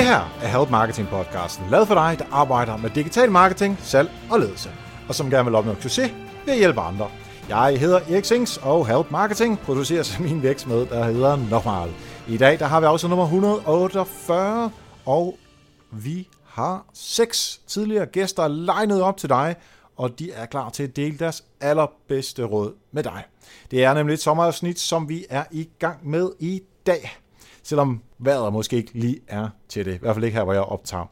Det her er Help Marketing podcasten, lavet for dig, der arbejder med digital marketing, salg og ledelse, og som gerne vil opnå succes ved at hjælpe andre. Jeg hedder Erik Sings, og Help Marketing producerer sig min virksomhed, der hedder Normal. I dag der har vi også nummer 148, og vi har seks tidligere gæster legnet op til dig, og de er klar til at dele deres allerbedste råd med dig. Det er nemlig et sommerafsnit, som vi er i gang med i dag selvom vejret måske ikke lige er til det. I hvert fald ikke her, hvor jeg optager.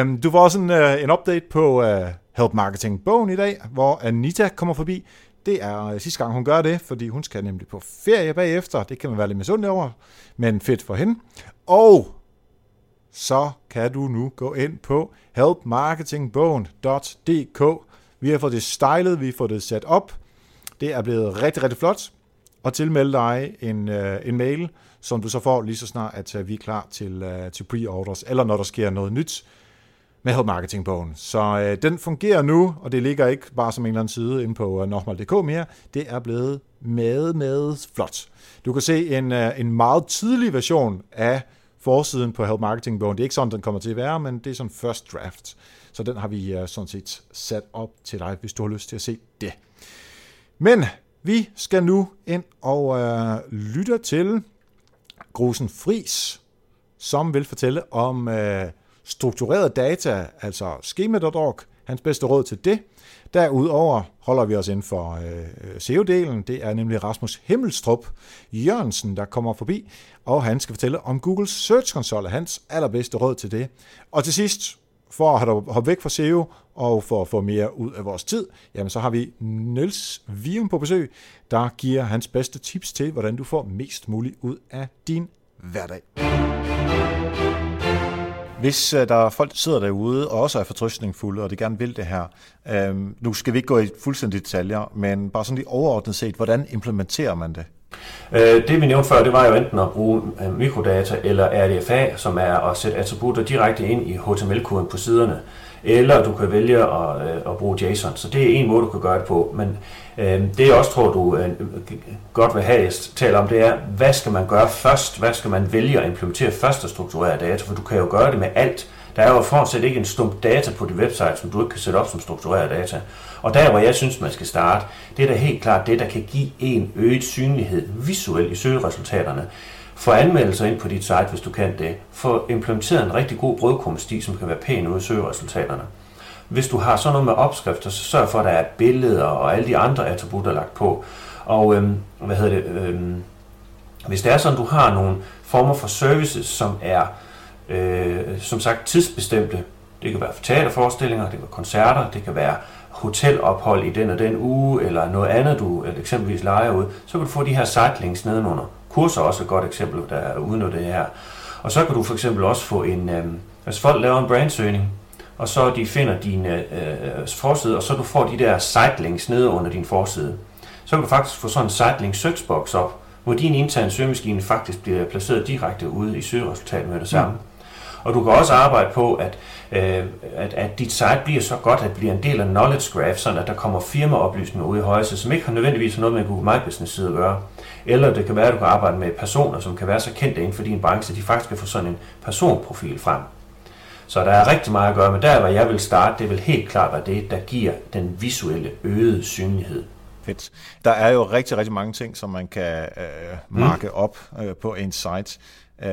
Um, du får også en, øh, en update på uh, Help Marketing bogen i dag, hvor Anita kommer forbi. Det er øh, sidste gang, hun gør det, fordi hun skal nemlig på ferie bagefter. Det kan man være lidt misundelig over, men fedt for hende. Og så kan du nu gå ind på helpmarketingbogen.dk. Vi har fået det stylet, vi har fået det sat op. Det er blevet rigtig, rigtig flot. Og tilmelde dig en, øh, en mail, som du så får lige så snart, at øh, vi er klar til, øh, til pre-orders, eller når der sker noget nyt med Help Marketing-bogen. Så øh, den fungerer nu, og det ligger ikke bare som en eller anden side inde på øh, normal.dk mere. Det er blevet med, med flot. Du kan se en, øh, en meget tidlig version af forsiden på Help Marketing-bogen. Det er ikke sådan, den kommer til at være, men det er sådan first draft. Så den har vi øh, sådan set sat op til dig, hvis du har lyst til at se det. Men vi skal nu ind og øh, lytte til Grusen Fris, som vil fortælle om øh, struktureret data, altså schema.org, hans bedste råd til det. Derudover holder vi os inden for øh, SEO-delen. Det er nemlig Rasmus Himmelstrup Jørgensen, der kommer forbi, og han skal fortælle om Google Search Console, hans allerbedste råd til det. Og til sidst, for at hoppe væk fra SEO og for at få mere ud af vores tid, jamen så har vi Niels Vium på besøg, der giver hans bedste tips til, hvordan du får mest muligt ud af din hverdag. Hvis øh, der er folk, der sidder derude og også er fortrystningsfulde, og de gerne vil det her, øhm, nu skal vi ikke gå i fuldstændig detaljer, men bare sådan lige overordnet set, hvordan implementerer man det? Øh, det vi nævnte før, det var jo enten at bruge øh, mikrodata eller RDFA, som er at sætte attributter direkte ind i HTML-koden på siderne. Eller du kan vælge at, øh, at bruge JSON. Så det er en måde, du kan gøre det på. Men øh, det jeg også tror, du øh, godt vil have, jeg taler om, det er, hvad skal man gøre først? Hvad skal man vælge at implementere først og strukturere data? For du kan jo gøre det med alt. Der er jo fortsat ikke en stump data på dit website, som du ikke kan sætte op som struktureret data. Og der, hvor jeg synes, man skal starte, det er da helt klart det, der kan give en øget synlighed visuelt i søgeresultaterne. Få anmeldelser ind på dit site, hvis du kan det. Få implementeret en rigtig god brødkrumsti, som kan være pæn ude i søgeresultaterne. Hvis du har sådan noget med opskrifter, så sørg for, at der er billeder og alle de andre attributter lagt på. Og øhm, hvad hedder det, øhm, hvis det er sådan, du har nogle former for services, som er øh, som sagt tidsbestemte, det kan være teaterforestillinger, det kan være koncerter, det kan være hotelophold i den og den uge, eller noget andet, du eksempelvis leger ud, så kan du få de her sightlinks nedenunder. Kurser er også et godt eksempel, der udnytter det her. Og så kan du for eksempel også få en, øh, hvis folk laver en brandsøgning, og så de finder din øh, øh forside, og så du får de der sitelinks nede under din forside, så kan du faktisk få sådan en sitelink searchbox op, hvor din interne søgemaskine faktisk bliver placeret direkte ude i søgeresultatet med det samme. Mm. Og du kan også arbejde på, at, øh, at, at dit site bliver så godt, at det bliver en del af knowledge graph, sådan at der kommer firmaoplysninger ud i højse, som ikke har nødvendigvis noget med Google My Business side at gøre. Eller det kan være, at du kan arbejde med personer, som kan være så kendte inden for din branche, at de faktisk kan få sådan en personprofil frem. Så der er rigtig meget at gøre, men der hvor jeg vil starte, det vil helt klart være det, der giver den visuelle øgede synlighed. Fedt. Der er jo rigtig, rigtig mange ting, som man kan øh, marke mm. op øh, på en site.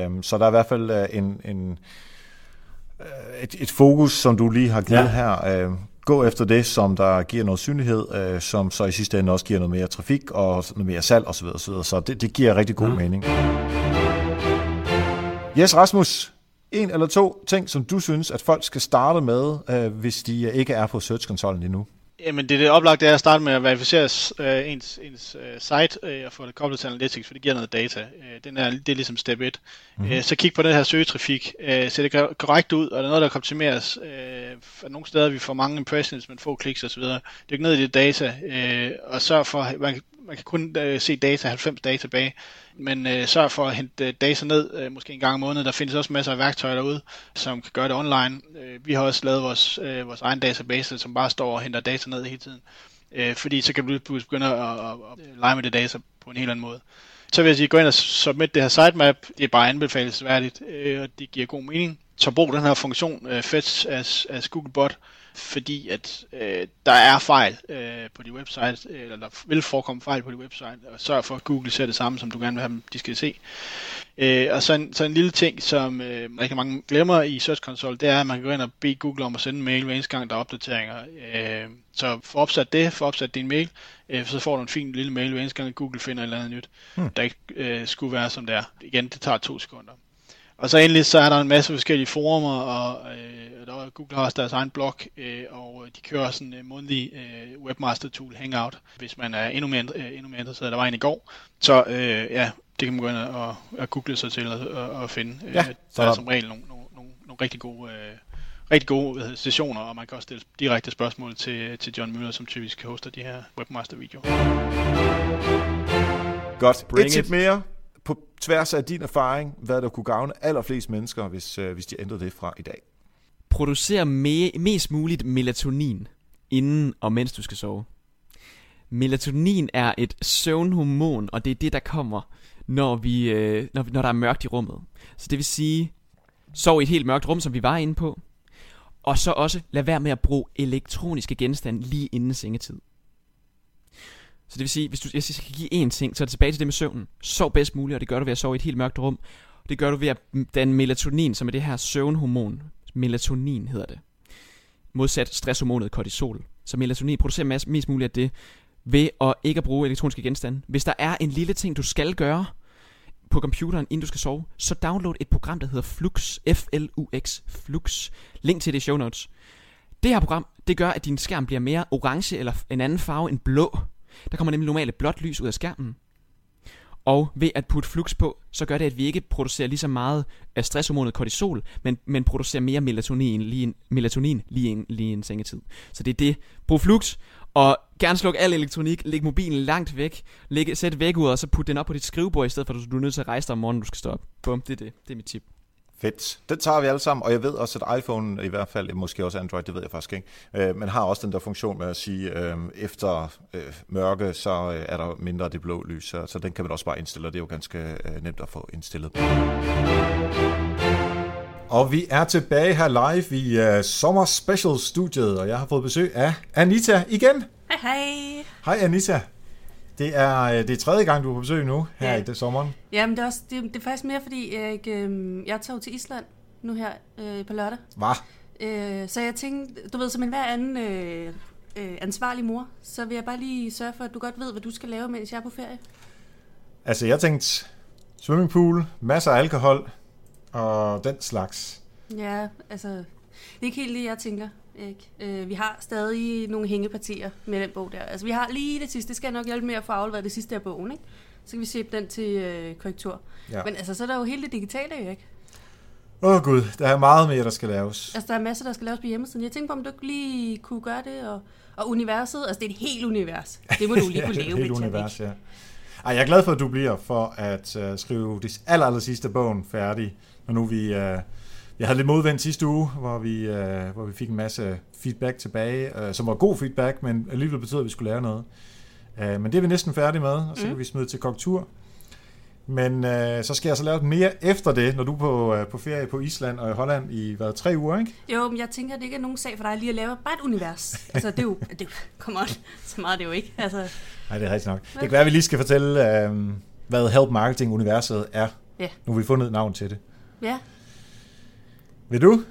Um, så der er i hvert fald uh, en, en, uh, et, et fokus, som du lige har givet ja. her. Uh, gå efter det, som der giver noget synlighed, uh, som så i sidste ende også giver noget mere trafik og noget mere salg osv. osv. Så det, det giver rigtig god mm. mening. Yes, Rasmus, en eller to ting, som du synes, at folk skal starte med, hvis de ikke er på Search-konsollen endnu? Jamen det, det oplagte er at starte med at verificere uh, ens, ens uh, site uh, og få det koblet til Analytics, for det giver noget data. Uh, den er, det er ligesom step 1. Mm-hmm. Uh, så kig på den her søgetrafik. Uh, ser det korrekt ud, og er der noget, der kan optimeres? Uh, nogle steder vi får mange impressions, men få kliks osv. Dyk ned i det data, uh, og sørg for, man, man kan kun øh, se data, 90 dage tilbage men øh, sørg for at hente øh, data ned, øh, måske en gang om måneden. Der findes også masser af værktøjer derude, som kan gøre det online. Øh, vi har også lavet vores, øh, vores egen database, som bare står og henter data ned hele tiden. Øh, fordi så kan du begynde at, at, at, at lege med det data på en helt anden måde. Så vil jeg sige, gå ind og submit det her sitemap. Det er bare anbefalesværdigt, øh, og det giver god mening. Så brug den her funktion øh, Fetch as, as Googlebot, fordi at øh, der er fejl øh, de websites, eller der vil forekomme fejl på de website, og sørg for, at Google ser det samme, som du gerne vil have dem, de skal se. Øh, og så en, så en lille ting, som øh, rigtig mange glemmer i Search Console, det er, at man kan gå ind og bede Google om at sende en mail hver eneste gang, der er opdateringer. Øh, så få opsat det, få opsat din mail, øh, så får du en fin lille mail hver eneste gang, Google finder et eller andet nyt, hmm. der ikke øh, skulle være som det er. Igen, det tager to sekunder. Og så endelig så er der en masse forskellige forumer, og øh, der, Google har også deres egen blog, øh, og de kører sådan en øh, månedlig øh, webmaster tool Hangout, hvis man er endnu mere, øh, endnu mere interesseret. Der var en i går, så øh, ja, det kan man gå ind og, og google sig til og, og, og finde. Ja, øh, der er som regel nogle, nogle, nogle, nogle rigtig gode, øh, rigtig gode sessioner, og man kan også stille direkte spørgsmål til, til John Müller, som typisk hoster de her webmaster-videoer. Godt. Bring Et tip mere på tværs af din erfaring, hvad der kunne gavne allerflest mennesker, hvis, øh, hvis de ændrede det fra i dag? Producer me- mest muligt melatonin, inden og mens du skal sove. Melatonin er et søvnhormon, og det er det, der kommer, når, vi, øh, når, når der er mørkt i rummet. Så det vil sige, sov i et helt mørkt rum, som vi var inde på. Og så også lad være med at bruge elektroniske genstande lige inden sengetid. Så det vil sige, hvis du, jeg skal give én ting, så er det tilbage til det med søvnen. Sov bedst muligt, og det gør du ved at sove i et helt mørkt rum. Det gør du ved at danne melatonin, som er det her søvnhormon. Melatonin hedder det. Modsat stresshormonet kortisol. Så melatonin producerer mest muligt af det ved at ikke at bruge elektroniske genstande. Hvis der er en lille ting, du skal gøre på computeren, inden du skal sove, så download et program, der hedder Flux. F-L-U-X. Flux. Link til det i show notes. Det her program, det gør, at din skærm bliver mere orange eller en anden farve end blå. Der kommer nemlig normalt blåt lys ud af skærmen. Og ved at putte flux på, så gør det, at vi ikke producerer lige så meget af stresshormonet kortisol, men, men producerer mere melatonin lige en, melatonin lige en, lige en sengetid. Så det er det. Brug flux, og gerne sluk al elektronik, læg mobilen langt væk, læg, sæt væk ud, og så put den op på dit skrivebord, i stedet for at du er nødt til at rejse dig om morgenen, du skal stå op. Bum, det er det. Det er mit tip. Fedt. Den tager vi alle sammen, og jeg ved også, at iPhone, i hvert fald, måske også Android, det ved jeg faktisk ikke, øh, men har også den der funktion med at sige, øh, efter øh, mørke, så øh, er der mindre af det blå lys, så, så den kan man også bare indstille, og det er jo ganske øh, nemt at få indstillet. Og vi er tilbage her live i uh, Sommer Special Studiet, og jeg har fået besøg af Anita igen. Hej hej. Hej Anita. Det er, øh, det er tredje gang, du er på besøg nu, her ja. i det sommeren. Ja, men det er, også, det, det er faktisk mere, fordi jeg, øh, jeg tager til Island nu her øh, på lørdag. Hvad? Øh, så jeg tænkte, du ved, som en hver anden øh, øh, ansvarlig mor, så vil jeg bare lige sørge for, at du godt ved, hvad du skal lave, mens jeg er på ferie. Altså, jeg tænkte swimmingpool, masser af alkohol og den slags. Ja, altså, det er ikke helt det, jeg tænker. Ikke? Øh, vi har stadig nogle hængepartier med den bog der. Altså, vi har lige det sidste. Det skal nok hjælpe med at få afleveret det sidste af bogen, ikke? Så kan vi se den til øh, korrektur. Ja. Men altså, så er der jo hele det digitale, ikke? Åh oh, gud, der er meget mere, der skal laves. Altså, der er masser, der skal laves på hjemmesiden. Jeg tænker på, om du lige kunne gøre det, og, og universet, altså det er et helt univers. Det må du lige kunne leve med. helt univers, ja. Ej, jeg er glad for, at du bliver for at uh, skrive det aller, aller sidste bogen færdig, når nu vi uh, jeg havde lidt modvendt sidste uge, hvor vi, øh, hvor vi fik en masse feedback tilbage, øh, som var god feedback, men alligevel betød, at vi skulle lære noget. Øh, men det er vi næsten færdige med, og så mm. kan vi smide til korrektur. Men øh, så skal jeg så lave mere efter det, når du er på, øh, på ferie på Island og i Holland i hvad, tre uger, ikke? Jo, men jeg tænker, at det ikke er nogen sag for dig lige at lave bare et univers. altså, det er jo... Det, come on, så meget er det jo ikke. Altså. Nej, det er rigtigt nok. Det kan være, at vi lige skal fortælle, øh, hvad Help Marketing-universet er. Ja. Nu har vi fundet et navn til det. Ja. Vil du?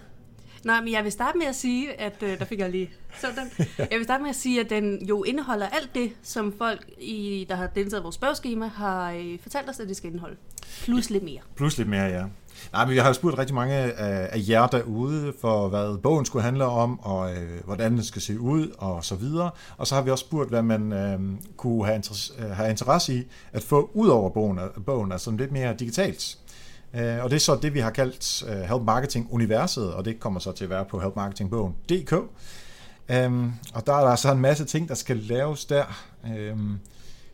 Nej, men jeg vil starte med at sige, at øh, der fik jeg lige så den. Jeg vil starte med at sige, at den jo indeholder alt det, som folk, i, der har deltaget i vores spørgeskema, har øh, fortalt os, at det skal indeholde. Plus lidt mere. Plus lidt mere, ja. Nej, men vi har jo spurgt rigtig mange af, af jer derude for, hvad bogen skulle handle om, og øh, hvordan den skal se ud, og så videre. Og så har vi også spurgt, hvad man øh, kunne have interesse, øh, have interesse i at få ud over bogen, bogen altså lidt mere digitalt. Øh, og det er så det, vi har kaldt øh, Help Marketing Universet, og det kommer så til at være på helpmarketingbogen.dk. Um, og der er der så en masse ting, der skal laves der, um,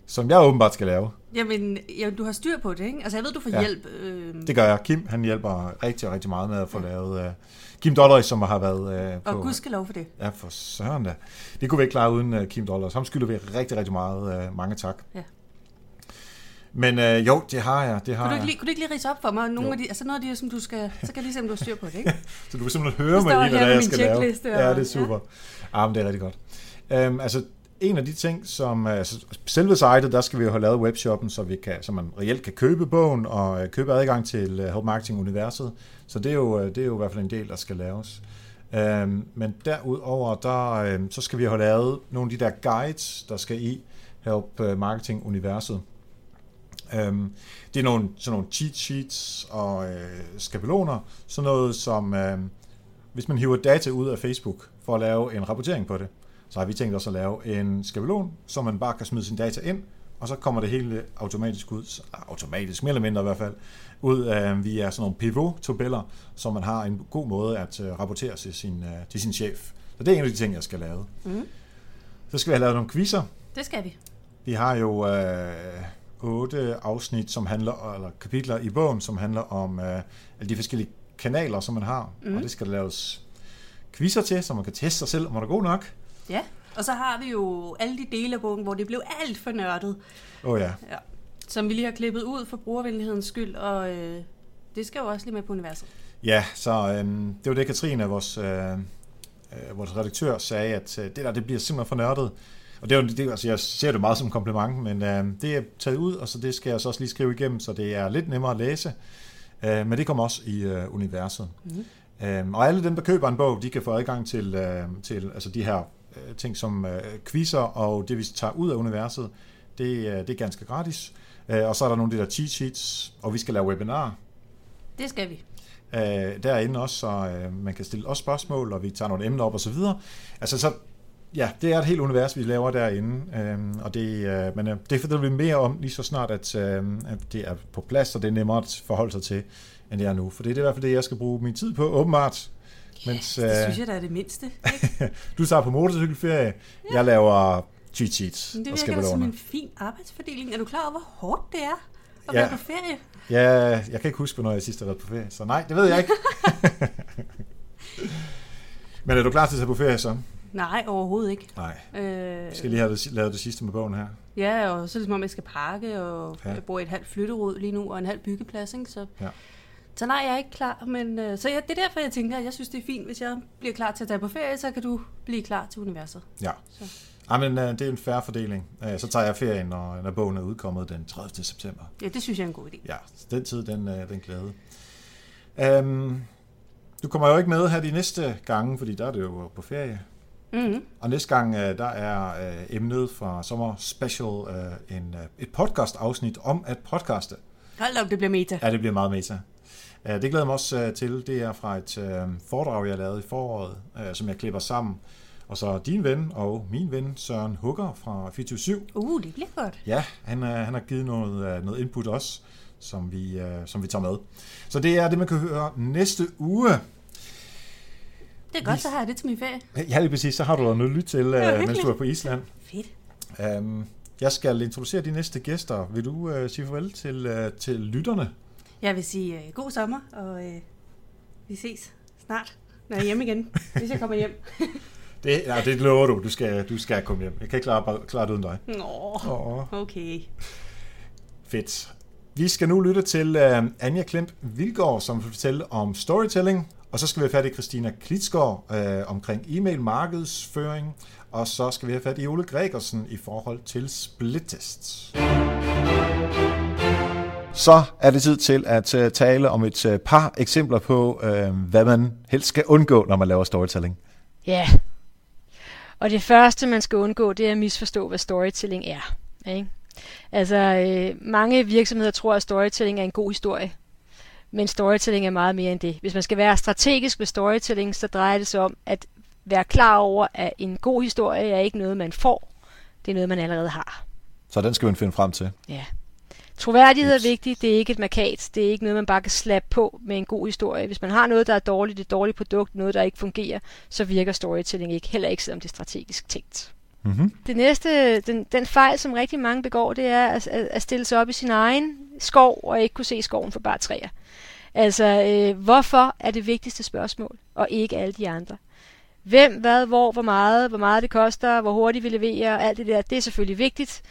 som jeg åbenbart skal lave. Jamen, ja, du har styr på det, ikke? Altså, jeg ved, du får ja, hjælp. Øh... Det gør jeg. Kim, han hjælper rigtig, rigtig meget med at få ja. lavet... Uh, Kim Dollars, som har været uh, på... Og gud skal lov for det. Ja, for søren da. Det kunne vi ikke klare uden uh, Kim Dollars. Ham skylder vi rigtig, rigtig meget. Uh, mange tak. Ja. Men øh, jo, det har jeg. Det har Kunne du, ikke lige, kunne du ikke lige rise op for mig? Nogle Jo. af de, altså noget af de, som du skal... Så kan jeg lige se, om du har styr på det, ikke? Så du kan simpelthen høre mig i, hvad er, jeg skal lave. Ja, det er super. Ja, men det er rigtig godt. Øhm, altså, en af de ting, som altså, selve sitet, der skal vi jo have lavet webshoppen, så, vi kan, så man reelt kan købe bogen og øh, købe adgang til øh, Help Marketing Universet. Så det er, jo, øh, det er jo i hvert fald en del, der skal laves. Øhm, men derudover, der, øh, så skal vi have lavet nogle af de der guides, der skal i Help øh, Marketing Universet. Øhm, det er nogle, sådan nogle cheat sheets og øh, skabeloner, sådan noget som, øh, hvis man hiver data ud af Facebook for at lave en rapportering på det, så har vi tænkt os at lave en skabelon, så man bare kan smide sin data ind, og så kommer det hele automatisk ud, ah, automatisk, mere eller mindre i hvert fald, ud øh, via sådan nogle pivot-tabeller, så man har en god måde at øh, rapportere til sin, øh, til sin chef. Så det er en af de ting, jeg skal lave. Mhm. Så skal vi have lavet nogle quizzer, Det skal vi. vi har jo øh, otte afsnit, som handler, eller kapitler i bogen, som handler om øh, alle de forskellige kanaler, som man har. Mm. Mhm. Og det skal der laves quizzer til, så man kan teste sig selv, om man er god nok. Ja. Og så har vi jo alle de dele af bogen, hvor det blev alt for nørdet. Åh oh, ja. Ja. Som vi lige har klippet ud for brugervenlighedens skyld, og øh, det skal jo også lige med på universet. Ja, så øh, det var det, Katrine, vores, øh, øh, vores redaktør, sagde, at øh, det der, det bliver simpelthen for nørdet. Og det er jo, det, altså jeg ser det meget som en kompliment, men øh, det er taget ud, og så det skal jeg så også lige skrive igennem, så det er lidt nemmere at læse. Øh, men det kommer også i øh, universet. Mhm. Øhm, og alle dem, der køber en bog, de kan få adgang til, øh, til altså de her øh, ting som øh, quizzer og det, vi tager ud af universet. Det, øh, det er ganske gratis. Øh, og så er der nogle af de der cheat sheets, og vi skal lave webinar Det skal vi. øh, derinde også, så øh, man kan stille os spørgsmål, og vi tager nogle emner op og så videre. Altså så, ja, det er et helt univers, vi laver derinde, øh, og det, øh, men øh, det fortæller vi mere om lige så snart, at, øh, at det er på plads, og det er nemmere at forholde sig til, end det er nu. For det er i hvert fald det, jeg skal bruge min tid på, åbenbart. Mens Det øh, synes jeg da er det mindste. Ikke? du tager på motorcykelferie, jeg laver cheat sheets Men det og virker da som skabeloner. en fin arbejdsfordeling. Er du klar over, hvor hårdt det er at Ja. være på ferie? Ja, jeg kan ikke huske, hvornår jeg sidst har været på ferie, så nej, det ved jeg ikke. Men er du klar til at tage på ferie så? Nej, overhovedet ikke. Nej. Øh, Jeg skal lige have det, lavet det sidste med bogen her. Ja, og så er det som om, jeg skal pakke, og Ja. jeg bor i et halvt flytterod lige nu, og en halv byggeplads, ikke? Så, Ja. så nej, jeg er ikke klar, men øh, så jeg, det er derfor, jeg tænker, at jeg synes, det er fint, hvis jeg bliver klar til at tage på ferie, så kan du blive klar til universet. Ja. Så. Ej, men uh, det er en færre fordeling. Uh, så tager jeg ferien, når, når bogen er udkommet den 30. september. Ja, det synes jeg er en god idé. Ja, den tid, den, uh, den glæde. Um, du kommer jo ikke med her de næste gange, fordi der er det jo på ferie. Mm-hmm. Og næste gang, uh, der er uh, emnet fra Sommer Special uh, en, et podcast-afsnit om at podcaste. Hold op, det bliver meta. Ja, det bliver meget meta. Det glæder jeg mig også til. Det er fra et foredrag, jeg lavede i foråret, som jeg klipper sammen. Og så din ven og min ven Søren Hugger fra 24 Uh, det bliver godt. Ja, han, han har givet noget, noget input også, som vi, som vi tager med. Så det er det, man kan høre næste uge. Det er godt, så har jeg det til min ferie. Ja, lige præcis. Så har du noget at lytte til, uh, mens du er på Island. Fedt. Um, jeg skal introducere de næste gæster. Vil du uh, sige farvel til, uh, til lytterne? Jeg vil sige uh, god sommer, og uh, vi ses snart, når jeg er hjemme igen, hvis jeg kommer hjem. Det, ja, det lover du. Du skal, du skal komme hjem. Jeg kan ikke klare, klare det uden dig. Nå, Åh. okay. Fedt. Vi skal nu lytte til uh, Anja Klemp Vilgaard, som vil fortælle om storytelling. Og så skal vi have fat i Christina Klitsgaard øh, omkring e-mail markedsføring. Og så skal vi have fat i Ole Gregersen i forhold til splittest. Så er det tid til at øh, tale om et øh, par eksempler på, øh, hvad man helst skal undgå, når man laver storytelling. Ja. Og det første, man skal undgå, det er at misforstå, hvad storytelling er. Ikke? Altså, øh, mange virksomheder tror, at storytelling er en god historie. Men storytelling er meget mere end det. Hvis man skal være strategisk med storytelling, så drejer det sig om at være klar over, at en god historie er ikke noget, man får. Det er noget, man allerede har. Så den skal man finde frem til. Ja. Troværdighed er vigtigt, det er ikke et markat, det er ikke noget, man bare kan slappe på med en god historie. Hvis man har noget, der er dårligt, et dårligt produkt, noget, der ikke fungerer, så virker storytelling ikke, heller ikke selvom det er strategisk tænkt. Mm-hmm. Det næste, den, den fejl, som rigtig mange begår, det er at, at, at stille sig op i sin egen skov og ikke kunne se skoven for bare træer. Altså, øh, hvorfor er det vigtigste spørgsmål, og ikke alle de andre? Hvem, hvad, hvor, hvor meget, hvor meget det koster, hvor hurtigt vi leverer, alt det der, det er selvfølgelig vigtigt.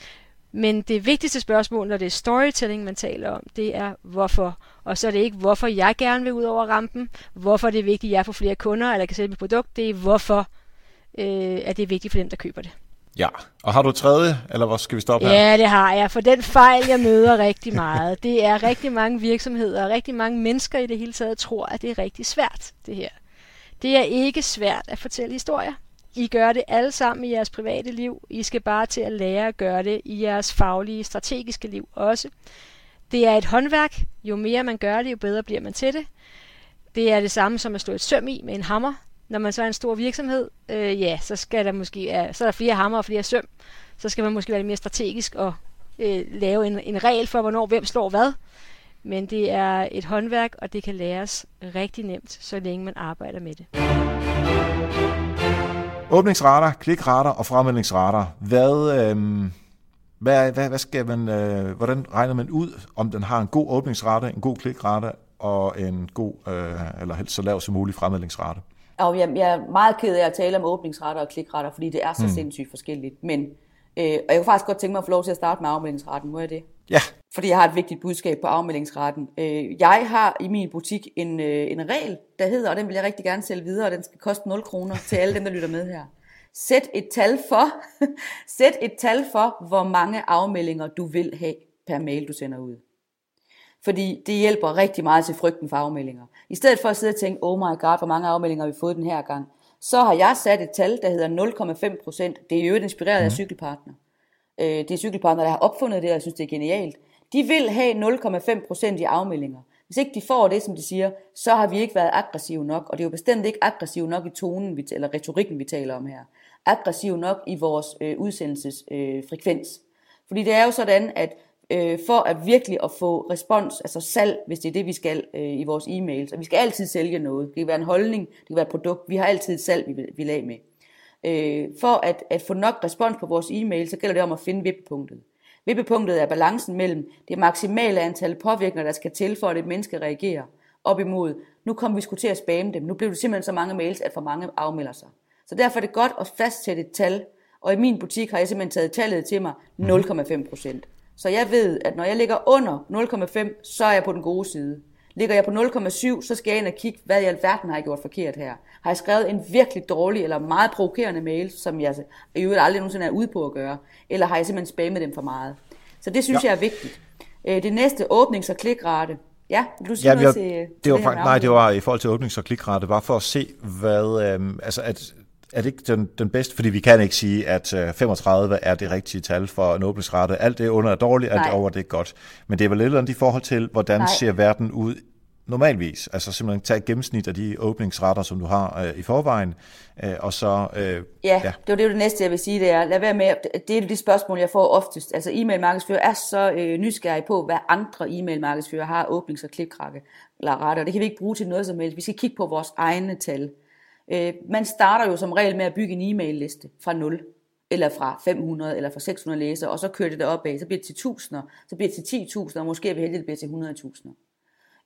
Men det vigtigste spørgsmål, når det er storytelling, man taler om, det er hvorfor. Og så er det ikke, hvorfor jeg gerne vil ud over rampen, hvorfor det er vigtigt, at jeg får flere kunder, eller kan sælge mit produkt. Det er, hvorfor øh, at det er vigtigt for dem, der køber det. Ja, og har du tredje, eller hvor skal vi stoppe her? Ja, det har jeg, for den fejl, jeg møder rigtig meget, det er rigtig mange virksomheder og rigtig mange mennesker i det hele taget tror, at det er rigtig svært, det her. Det er ikke svært at fortælle historier. I gør det alle sammen i jeres private liv. I skal bare til at lære at gøre det i jeres faglige, strategiske liv også. Det er et håndværk. Jo mere man gør det, jo bedre bliver man til det. Det er det samme som at slå et søm i med en hammer. Når man så er en stor virksomhed, øh, ja, så skal der måske ja, så er der flere hammer og flere søm. Så skal man måske være lidt mere strategisk og øh, lave en, en regel for, hvornår hvem slår hvad. Men det er et håndværk, og det kan læres rigtig nemt, så længe man arbejder med det. Åbningsrater, klikrater og fremmeldingsrater. Hvad, øh, hvad, hvad, hvad skal man, øh, hvordan regner man ud, om den har en god åbningsrate, en god klikrate og en god, øh, eller helst så lav som mulig fremmeldingsrate? Og jeg, jeg er meget ked af at tale om åbningsretter og klikrater, fordi det er så mm. sindssygt forskelligt. Men, øh, og jeg kunne faktisk godt tænke mig at få lov til at starte med afmeldingsretten. Må jeg det? Ja. Fordi jeg har et vigtigt budskab på afmeldingsretten. Øh, jeg har i min butik en, øh, en regel, der hedder, og den vil jeg rigtig gerne sælge videre, og den skal koste 0 kroner til alle dem, der lytter med her. Sæt et tal for, sæt et tal for, hvor mange afmeldinger du vil have per mail, du sender ud. Fordi det hjælper rigtig meget til frygten for afmeldinger. I stedet for at sidde og tænke, oh my god, hvor mange afmeldinger har vi fået den her gang, så har jeg sat et tal, der hedder 0,5 procent. Det er jo et inspireret mm. af mhm. cykelpartner. Øh, det er cykelpartner, der har opfundet det, og jeg synes, det er genialt. De vil have 0,5 procent i afmeldinger. Hvis ikke de får det, som de siger, så har vi ikke været aggressive nok, og det er jo bestemt ikke aggressiv nok i tonen, eller retorikken, vi taler om her. Aggressiv nok i vores øh, udsendelsesfrekvens. Øh, Fordi det er jo sådan, at øh, for at virkelig at få respons, altså salg, hvis det er det, vi skal øh, i vores e-mails. Og vi skal altid sælge noget. Det kan være en holdning, det kan være et produkt. Vi har altid et salg, vi vil, vi vil af med. Øh, for at, at få nok respons på vores e-mail, så gælder det om at finde vippepunktet. Vippepunktet er balancen mellem det maksimale antal påvirkninger, der skal til, for at et menneske reagerer, op imod, nu kommer vi sgu til at spamme dem. Nu bliver det simpelthen så mange mails, at for mange afmelder sig. Så derfor er det godt at fastsætte et tal, og i min butik har jeg simpelthen taget tallet til mig 0,5 procent. Så jeg ved, at når jeg ligger under 0,5, så er jeg på den gode side. Ligger jeg på 0,7, så skal jeg ind og kigge, hvad i alverden har jeg gjort forkert her. Har jeg skrevet en virkelig dårlig eller meget provokerende mail, som jeg i øvrigt aldrig nogensinde er ude på at gøre? Eller har jeg simpelthen spammet dem for meget? Så det synes ja. jeg er vigtigt. Øh, det næste, åbnings- og klikrate. Ja, du siger ja, noget til, det til var, det Nej, det var i forhold til åbnings- og klikrate, bare for at se, hvad, øhm, altså at er det ikke den, den bedste? Fordi vi kan ikke sige, at 35 øh, er det rigtige tal for en åbningsrate. Alt det under er dårligt, alt det over det er godt. Men det er vel lidt andet i forhold til, hvordan Nej. ser verden ud normalvis. Altså simpelthen tage et gennemsnit af de åbningsretter, som du har øh, i forvejen, øh, og så... Øh, ja, ja, det var det, det næste, jeg vil sige, det er, lad være med, det er de spørgsmål, jeg får oftest. Altså e-mail-markedsfører er så øh, nysgerrig på, hvad andre e-mail-markedsfører har åbnings- og klikkrakke eller retter. Det kan vi ikke bruge til noget som helst. Vi skal kigge på vores egne tal. Øh, man starter jo som regel med at bygge en e-mail-liste fra 0 eller fra 500 eller fra 600 læsere, og så kører det derop af, så bliver det til tusinder, så bliver det til 10.000, og måske er vi heldige, det bliver til 100.000.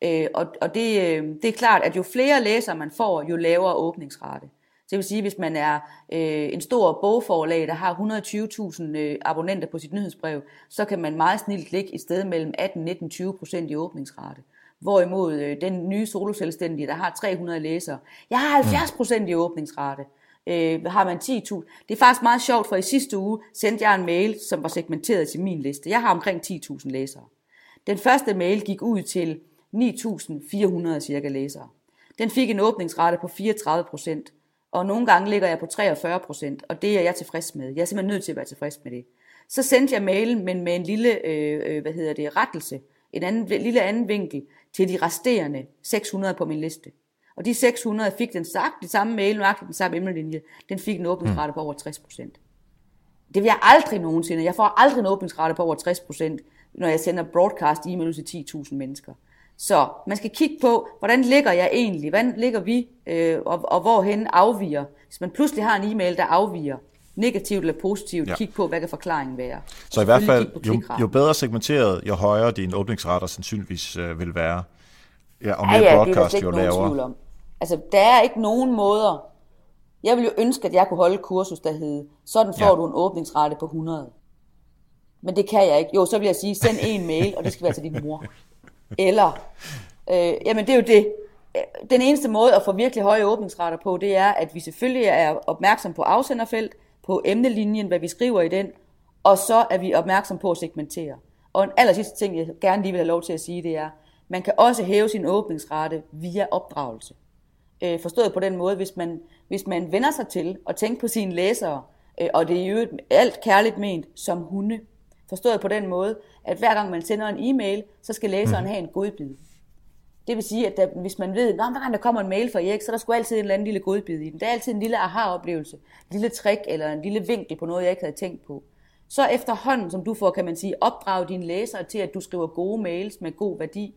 Øh, og og det, øh, det er klart, at jo flere læsere man får, jo lavere åbningsrate. Det vil sige, hvis man er øh, en stor bogforlag, der har 120.000 øh, abonnenter på sit nyhedsbrev, så kan man meget snilt ligge et sted mellem 18-19-20% i åbningsrate. Hvorimod øh, den nye soloselvstændige, der har 300 læsere, jeg har 70 procent i åbningsrate. Øh, har man 10.000. Det er faktisk meget sjovt, for i sidste uge sendte jeg en mail, som var segmenteret til min liste. Jeg har omkring 10.000 læsere. Den første mail gik ud til 9.400 cirka læsere. Den fik en åbningsrate på 34 procent, og nogle gange ligger jeg på 43 procent, og det er jeg tilfreds med. Jeg er simpelthen nødt til at være tilfreds med det. Så sendte jeg mailen, men med en lille, øh, øh hvad hedder det, rettelse, en anden, lille anden vinkel til de resterende 600 på min liste. Og de 600 fik den sagt, det samme mail, nøjagtigt den samme emnelinje, den fik en åbningsrate på over 60 procent. Det vil jeg aldrig nogensinde. Jeg får aldrig en åbningsrate på over 60 procent, når jeg sender broadcast e-mail til 10.000 mennesker. Så man skal kigge på, hvordan ligger jeg egentlig? Hvordan ligger vi? Øh, og, og hvorhen afviger? Hvis man pludselig har en e-mail, der afviger, negativt eller positivt, ja. kig på, hvad kan forklaringen være. Så i hvert fald, jo, jo bedre segmenteret, jo højere din åbningsretter sandsynligvis øh, vil være. Ja, og mere ja, ja, broadcast, det er jo lavere. Om. Altså, der er ikke nogen måder. Jeg ville jo ønske, at jeg kunne holde kursus, der hed, sådan får ja. du en åbningsrate på 100. Men det kan jeg ikke. Jo, så vil jeg sige, send en mail, og det skal være til din mor. Eller, øh, jamen det er jo det. Den eneste måde at få virkelig høje åbningsrater på, det er, at vi selvfølgelig er opmærksom på afsenderfelt, på emnelinjen, hvad vi skriver i den, og så er vi opmærksom på at segmentere. Og en aller sidste ting, jeg gerne lige vil have lov til at sige, det er, man kan også hæve sin åbningsrate via opdragelse. Øh, forstået på den måde, hvis man, hvis man vender sig til at tænke på sine læsere, øh, og det er jo alt kærligt ment som hunde, forstået på den måde, at hver gang man sender en e-mail, så skal læseren mm. have en godbid. Det vil sige, at der, hvis man ved, at hver gang der kommer en mail fra Erik, så er der sgu altid en eller anden lille godbid i den. Der er altid en lille aha-oplevelse, en lille trick eller en lille vinkel på noget, jeg ikke havde tænkt på. Så efterhånden, som du får, kan man sige, opdrage dine læsere til, at du skriver gode mails med god værdi,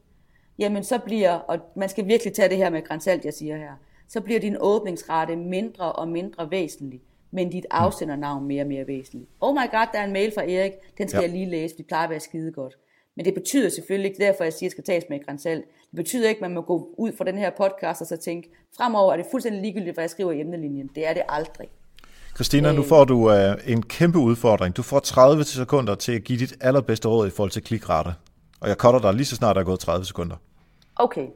jamen så bliver, og man skal virkelig tage det her med grænsalt, jeg siger her, så bliver din åbningsrate mindre og mindre væsentlig, men dit afsendernavn mere og mere væsentligt. Oh my god, der er en mail fra Erik, den skal ja. jeg lige læse, det plejer at være skide godt. Men det betyder selvfølgelig ikke, derfor jeg siger, at det skal tages med grænsalt. Det betyder ikke, at man må gå ud fra den her podcast og så tænke, fremover er det fuldstændig ligegyldigt, hvad jeg skriver i emnelinjen. Det er det aldrig. Christina, nu øh. får du uh, en kæmpe udfordring. Du får 30 sekunder til at give dit allerbedste råd i forhold til klikrate. Og jeg cutter dig lige så snart der er gået 30 sekunder. Okay.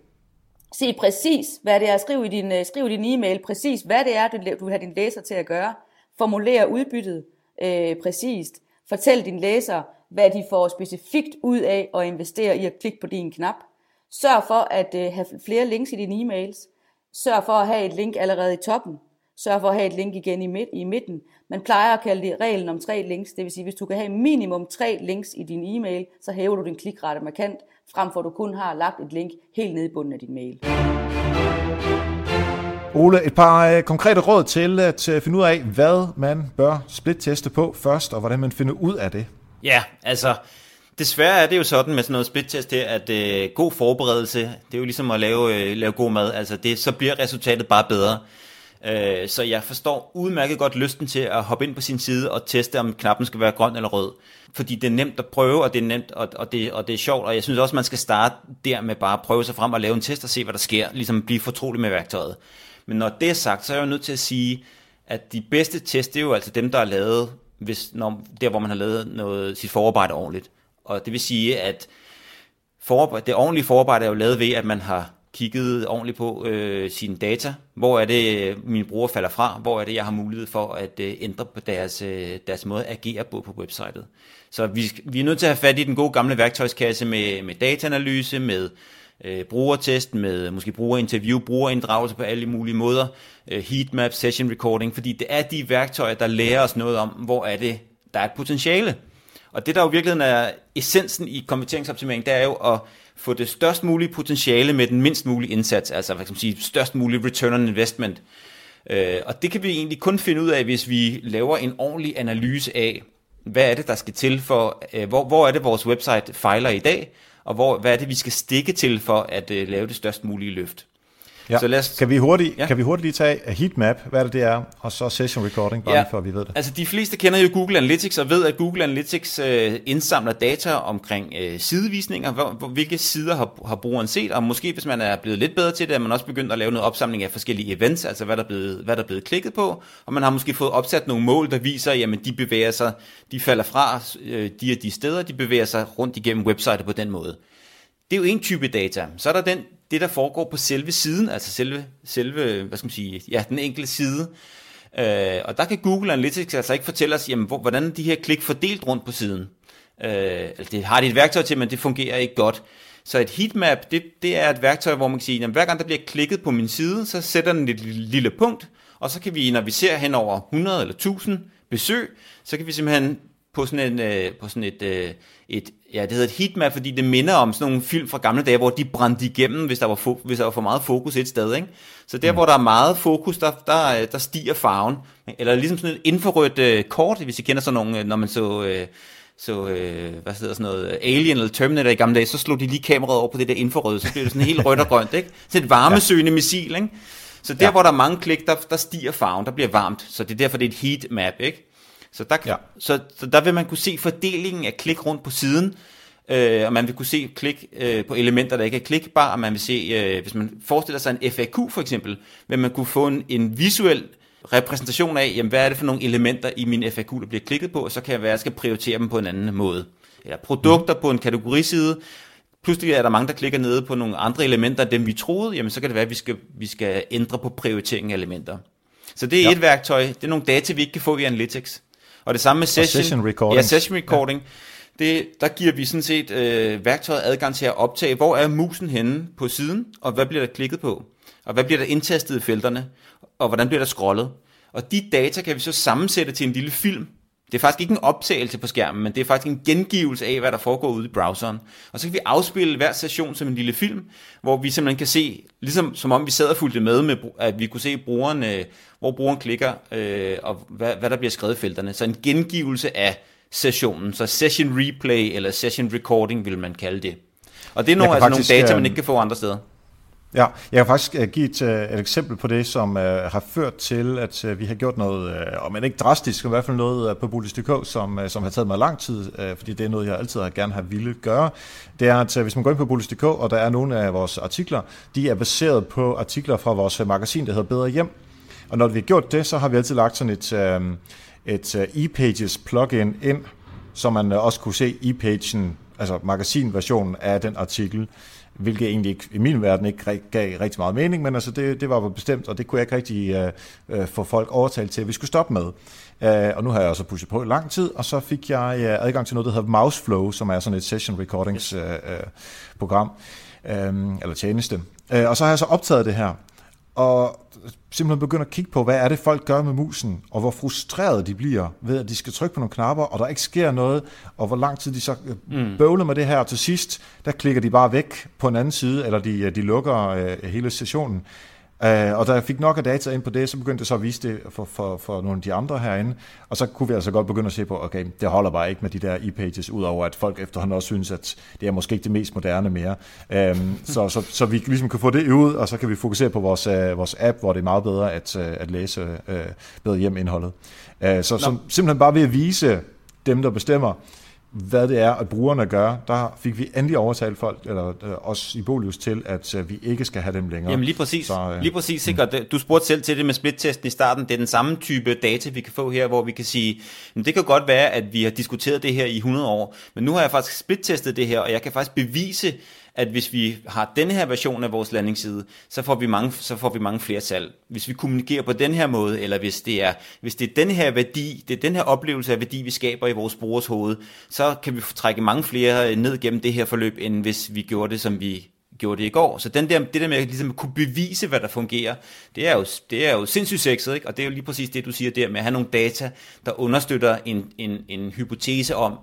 Sig præcis, hvad det er. Skriv i din, uh, skriv i din e-mail præcis, hvad det er, du, du vil have din læser til at gøre. Formuler udbyttet øh, præcist. Fortæl din læser, hvad de får specifikt ud af at investere i at klikke på din knap. Sørg for at øh, have flere links i dine e-mails. Sørg for at have et link allerede i toppen. Sørg for at have et link igen i, midt, i midten. Man plejer at kalde det reglen om tre links. Det vil sige, hvis du kan have minimum tre links i din e-mail, så hæver du din klikrate markant, frem for at du kun har lagt et link helt nede i bunden af din mail. Ole, et par øh, konkrete råd til øh, at øh, finde ud af, hvad man bør split-teste på først, og hvordan man finder ud af det. Ja, altså, desværre er det jo sådan med sådan noget splittest her, at øh, god forberedelse, det er jo ligesom at lave, øh, lave god mad, altså det, så bliver resultatet bare bedre. Øh, så jeg forstår udmærket godt lysten til at hoppe ind på sin side og teste, om knappen skal være grøn eller rød. Fordi det er nemt at prøve, og det er nemt, og, og, det, og det er sjovt, og jeg synes også, man skal starte der med bare at prøve sig frem og lave en test og se, hvad der sker, ligesom blive fortrolig med værktøjet. Men når det er sagt, så er jeg jo nødt til at sige, at de bedste test, det er jo altså dem, der er lavet, hvis, når, der hvor man har lavet noget, sit forarbejde ordentligt. Og det vil sige, at forarbejde, det ordentlige forarbejde er jo lavet ved, at man har kigget ordentligt på øh, sine data. Hvor er det, mine brugere falder fra? Hvor er det, jeg har mulighed for at øh, ændre på deres, øh, deres måde at agere på på websitet? Så vi, vi er nødt til at have fat i den gode gamle værktøjskasse med, med dataanalyse, med øh, brugertest, med måske brugerinterview, brugerinddragelse på alle mulige måder, øh, heatmap, session recording, fordi det er de værktøjer, der lærer os noget om, hvor er det, der er et potentiale. Og det, der jo virkelig er essensen i konverteringsoptimering, det er jo at få det størst mulige potentiale med den mindst mulige indsats, altså hvad kan man sige, størst mulig return on investment. Øh, og det kan vi egentlig kun finde ud af, hvis vi laver en ordentlig analyse af, hvad er det, der skal til for, øh, hvor, hvor er det, vores website fejler i dag, og hvor, hvad er det, vi skal stikke til for at øh, lave det størst mulige løft. Ja. Så lad os, kan, vi hurtigt, ja. kan vi hurtigt lige tage heatmap, hvad det, det er, og så session recording, bare ja. før vi ved det. Altså de fleste kender jo Google Analytics, og ved, at Google Analytics øh, indsamler data omkring øh, sidevisninger, hvor, hvor, hvilke sider har, har brugeren set, og måske hvis man er blevet lidt bedre til det, er man også begyndt at lave noget opsamling af forskellige events, altså hvad der er blevet, hvad der er blevet klikket på, og man har måske fået opsat nogle mål, der viser, jamen de bevæger sig, de falder fra øh, de og de steder, de bevæger sig rundt igennem websitet på den måde. Det er jo en type data. Så er der den, det, der foregår på selve siden, altså selve, selve hvad skal man sige, ja, den enkelte side. Øh, og der kan Google Analytics altså ikke fortælle os, jamen, hvordan de her klik fordelt rundt på siden. Øh, altså det har de et værktøj til, men det fungerer ikke godt. Så et heatmap, det, det er et værktøj, hvor man kan sige, jamen, hver gang der bliver klikket på min side, så sætter den et lille punkt, og så kan vi, når vi ser hen over 100 eller 1000 besøg, så kan vi simpelthen på sådan, en, øh, på sådan et, øh, et, ja, det hedder et heatmap, fordi det minder om sådan nogle film fra gamle dage, hvor de brændte igennem, hvis der var, fo- hvis der var for meget fokus et sted. Ikke? Så der, mm. hvor der er meget fokus, der, der, øh, der stiger farven. Eller ligesom sådan et infrarødt øh, kort, hvis I kender sådan nogle, når man så... Øh, så, øh, hvad hedder sådan noget, Alien eller Terminator i gamle dage, så slog de lige kameraet over på det der infrarøde, så blev det sådan helt rødt og grønt, ikke? Så et varmesøgende ja. missil, ikke? Så der, ja. hvor der er mange klik, der, der stiger farven, der bliver varmt, så det er derfor, det er et heat map, ikke? Så der, ja. så, så der vil man kunne se fordelingen af klik rundt på siden, øh, og man vil kunne se klik øh, på elementer, der ikke er klikbare, og man vil se, øh, hvis man forestiller sig en FAQ for eksempel, vil man kunne få en, en visuel repræsentation af, jamen, hvad er det for nogle elementer i min FAQ, der bliver klikket på, og så kan jeg være, at jeg skal prioritere dem på en anden måde. Eller produkter mm. på en kategoriside, pludselig er der mange, der klikker ned på nogle andre elementer, dem vi troede, jamen så kan det være, at vi skal, vi skal ændre på prioritering af elementer. Så det er ja. et værktøj, det er nogle data, vi ikke kan få i Analytics. Og det samme med session, session recording. Ja, session recording. Ja. Det, der giver vi sådan set øh, værktøjet adgang til at optage, hvor er musen henne på siden, og hvad bliver der klikket på, og hvad bliver der indtastet i felterne, og hvordan bliver der scrollet. Og de data kan vi så sammensætte til en lille film, det er faktisk ikke en optagelse på skærmen, men det er faktisk en gengivelse af, hvad der foregår ude i browseren. Og så kan vi afspille hver session som en lille film, hvor vi simpelthen kan se, ligesom som om vi sad og fulgte med, med at vi kunne se brugeren, øh, hvor brugeren klikker, øh, og hvad, hvad der bliver skrevet i felterne. Så en gengivelse af sessionen, så session replay eller session recording vil man kalde det. Og det er nogle, altså faktisk, nogle data, man øh, ikke kan få andre steder. Ja, jeg kan faktisk øh, give et, øh, et eksempel på det, som uh, har ført til, at uh, vi har gjort noget, uh, om ikke drastisk, men i hvert fald noget uh, på Bullis.dk, som, uh, som har taget mig lang tid, uh, fordi det er noget, jeg altid har gerne har ville gøre. Det er, at uh, hvis man går ind på Bullis.dk, og der er nogle af vores artikler, de er baseret på artikler fra vores magasin, der hedder Bedre Hjem. Og når vi har gjort det, så har vi altid lagt sådan et, uh, et uh, e-pages plugin ind, så man uh, også kunne se e-pagen, altså magasinversionen af den artikel hvilket egentlig ikke, i min verden ikke gav rigtig meget mening, men altså det, det var bestemt, og det kunne jeg ikke rigtig uh, uh, få folk overtalt til, at vi skulle stoppe med. Uh, og nu har jeg også pushet på i lang tid, og så fik jeg uh, adgang til noget, der hedder Mouseflow, som er sådan et session recordings uh, uh, program, um, eller tjeneste. Uh, og så har jeg så optaget det her, og simpelthen begynde at kigge på, hvad er det, folk gør med musen, og hvor frustreret de bliver ved, at de skal trykke på nogle knapper, og der ikke sker noget, og hvor lang tid de så øh, mm. bøvler med det her, og til sidst, der klikker de bare væk på en anden side, eller de, de lukker øh, hele sessionen. Uh, og da jeg fik nok af data ind på det, så begyndte jeg så at vise det for, for, for nogle af de andre herinde. Og så kunne vi altså godt begynde at se på, okay, det holder bare ikke med de der e-pages, udover at folk efterhånden også synes, at det er måske ikke det mest moderne mere. Um, så, så, så vi ligesom kan få det ud, og så kan vi fokusere på vores, uh, vores app, hvor det er meget bedre at, uh, at læse uh, bedre hjem indholdet. Uh, så, så simpelthen bare ved at vise dem, der bestemmer, hvad det er, at brugerne gør, der fik vi endelig overtalt folk, eller øh, os i Bolius til, at øh, vi ikke skal have dem længere. Jamen lige præcis. Så, øh, lige præcis sikkert. Mm. Du spurgte selv til det med splittesten i starten. Det er den samme type data, vi kan få her, hvor vi kan sige, men det kan godt være, at vi har diskuteret det her i 100 år, men nu har jeg faktisk splittestet det her, og jeg kan faktisk bevise, at hvis vi har den her version af vores landingsside, så får vi mange, så får vi mange flere salg. Hvis vi kommunikerer på den her måde, eller hvis det er, hvis det er den her værdi, det er den her oplevelse af værdi, vi skaber i vores brugers hoved, så kan vi trække mange flere øh, ned gennem det her forløb, end hvis vi gjorde det, som vi gjorde det i går. Så den der, det der med at ligesom kunne bevise, hvad der fungerer, det er jo, det er jo sindssygt sexet, ikke? og det er jo lige præcis det, du siger der med at have nogle data, der understøtter en, en, en hypotese om,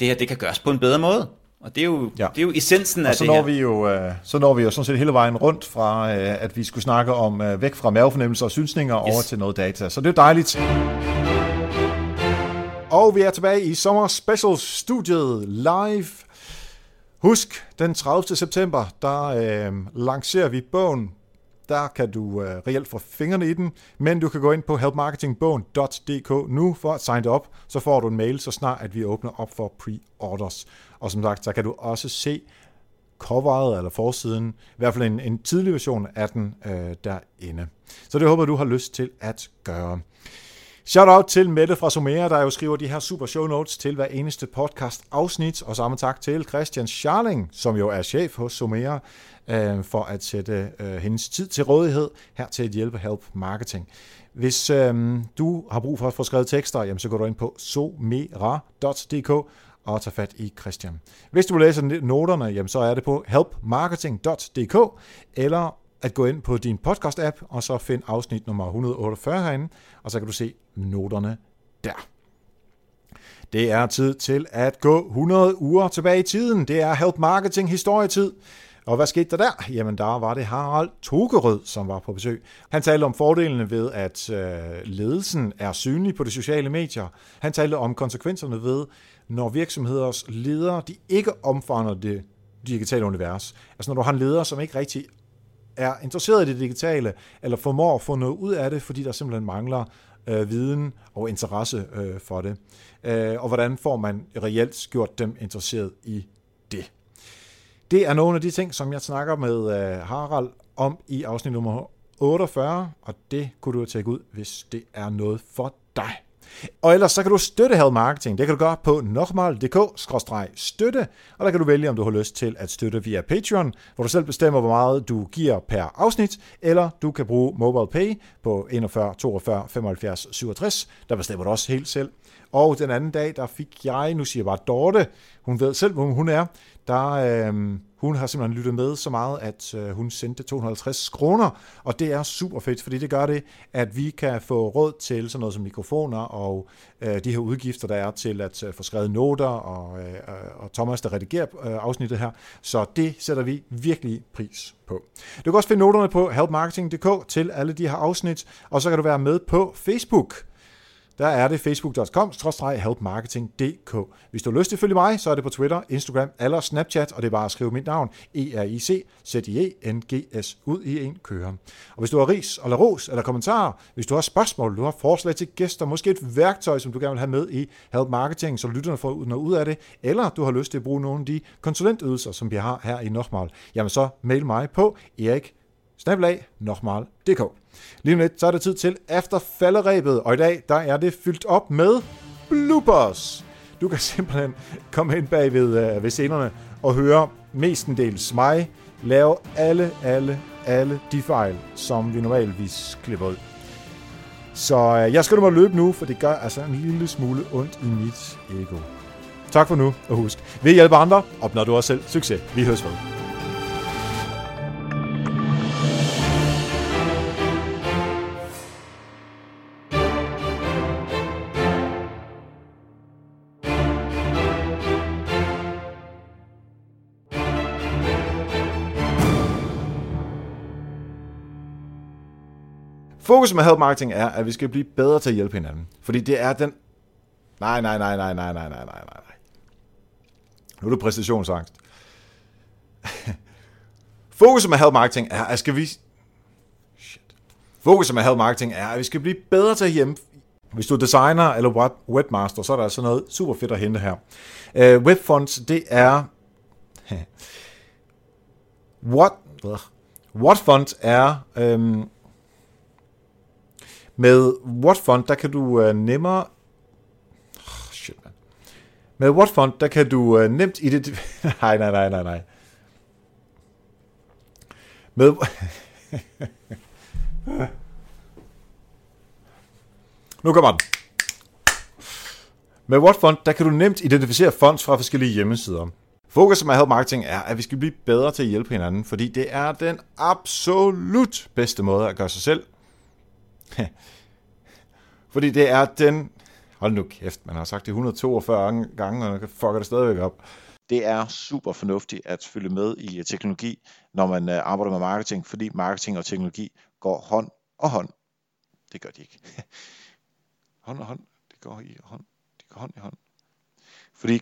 det her det kan gøres på en bedre måde. Og det er jo, ja. det er jo essensen af så det når her. Vi jo, uh, så når vi jo sådan set hele vejen rundt fra, uh, at vi skulle snakke om uh, væk fra mavefornemmelser og synsninger yes. over til noget data. Så det er dejligt. Og vi er tilbage i Sommer Special Studiet live. Husk, den 30. september, der uh, lancerer vi bogen der kan du uh, reelt få fingrene i den, men du kan gå ind på helpmarketingbogen.dk nu for at signe op, så får du en mail, så snart at vi åbner op for pre-orders. Og som sagt, så kan du også se coveret eller forsiden, i hvert fald en, en tidlig version af den øh, derinde. Så det håber du har lyst til at gøre. Shout out til Mette fra Somera, der jo skriver de her super show notes til hver eneste podcast afsnit, og samme tak til Christian Scharling, som jo er chef hos Somera, øh, for at sætte øh, hendes tid til rådighed her til at hjælpe Help Marketing. Hvis øh, du har brug for at få skrevet tekster, jamen, så går du ind på somera.dk og tage fat i Christian. Hvis du vil læse noterne, jamen, så er det på helpmarketing.dk, eller at gå ind på din podcast-app, og så find afsnit nummer 148 herinde, og så kan du se noterne der. Det er tid til at gå 100 uger tilbage i tiden. Det er Help Marketing historietid. Og hvad skete der der? Jamen der var det Harald Togerød, som var på besøg. Han talte om fordelene ved, at øh, ledelsen er synlig på de sociale medier. Han talte om konsekvenserne ved, når virksomheders ledere de ikke omfavner det digitale univers. Altså når du har en leder, som ikke rigtig er interesseret i det digitale, eller formår at få noget ud af det, fordi der simpelthen mangler øh, viden og interesse øh, for det. Øh, og hvordan får man reelt gjort dem interesseret i det? Det er nogle af de ting, som jeg snakker med øh, Harald om i afsnit nummer 48, og det kunne du tjekke ud, hvis det er noget for dig. Og ellers så kan du støtte Help Marketing. Det kan du gøre på nokmal.dk-støtte, og der kan du vælge, om du har lyst til at støtte via Patreon, hvor du selv bestemmer, hvor meget du giver per afsnit, eller du kan bruge MobilePay på 41 42 75 67. Der bestemmer du også helt selv. Og den anden dag, der fik jeg, nu siger jeg bare Dorte, hun ved selv, hvor hun er, der, øh, hun har simpelthen lyttet med så meget, at øh, hun sendte 250 kroner, og det er super fedt, fordi det gør det, at vi kan få råd til sådan noget som mikrofoner og øh, de her udgifter, der er til at øh, få skrevet noter, og, øh, og Thomas, der redigerer øh, afsnittet her. Så det sætter vi virkelig pris på. Du kan også finde noterne på helpmarketing.dk til alle de her afsnit, og så kan du være med på Facebook der er det facebook.com helpmarketing.dk. Hvis du har lyst til at følge mig, så er det på Twitter, Instagram eller Snapchat, og det er bare at skrive mit navn, E-R-I-C, Z-I-E-N-G-S, ud i en køre. Og hvis du har ris eller ros eller kommentarer, hvis du har spørgsmål, du har forslag til gæster, måske et værktøj, som du gerne vil have med i Help Marketing, så lytterne får noget ud af det, eller du har lyst til at bruge nogle af de konsulentydelser, som vi har her i Nochmal, jamen så mail mig på erik nochmal.dk. Lige om lidt, så er det tid til efter falderæbet, og i dag, der er det fyldt op med bloopers. Du kan simpelthen komme ind bag ved, uh, øh, ved scenerne og høre mestendels mig lave alle, alle, alle de fejl, som vi normalvis klipper ud. Så uh, jeg skal nu løbe nu, for det gør altså en lille smule ondt i mit ego. Tak for nu, og husk, vi hjælper andre, opnår du også selv succes. Vi høres ved. Fokus med help marketing er, at vi skal blive bedre til at hjælpe hinanden. Fordi det er den... Nej, nej, nej, nej, nej, nej, nej, nej, nej. Nu er det præstationsangst. Fokus med help marketing er, at skal vi... Shit. Fokus med help marketing er, at vi skal blive bedre til at hjælpe... Hvis du er designer eller webmaster, så er der altså noget super fedt at hente her. Øh, uh, webfonts, det er... What... What font er... øhm, med Whatfont, der kan du øh, nemmere... Oh, shit, man. Med Whatfont, der kan du øh, nemt identificere... nej, nej, nej, nej, nej. Med... nu kommer den. Med Whatfont, der kan du nemt identificere fonts fra forskellige hjemmesider. Fokus med Help Marketing er, at vi skal blive bedre til at hjælpe hinanden, fordi det er den absolut bedste måde at gøre sig selv Fordi det er den... Hold nu kæft, man har sagt det 142 gange, og fucker det stadigvæk op. Det er super fornuftigt at følge med i teknologi, når man øh, arbejder med marketing, fordi marketing og teknologi går hånd og hånd. Det gør de ikke. hånd og hånd. Det går i hånd. Det går hånd i hånd. Fordi,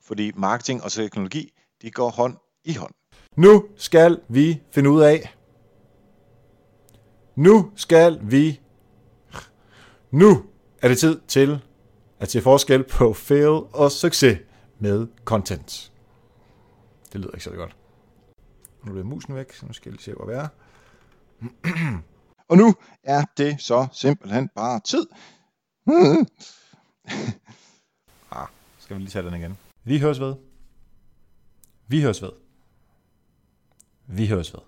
fordi marketing og teknologi, de går hånd i hånd. Nu skal vi finde ud af, nu skal vi... Nu er det tid til at se forskel på fail og succes med content. Det lyder ikke så godt. Nu bliver musen væk, så nu skal jeg lige se, hvor vi er. og nu er det så simpelthen bare tid. ah, skal vi lige tage den igen. Vi høres ved. Vi høres ved. Vi høres ved.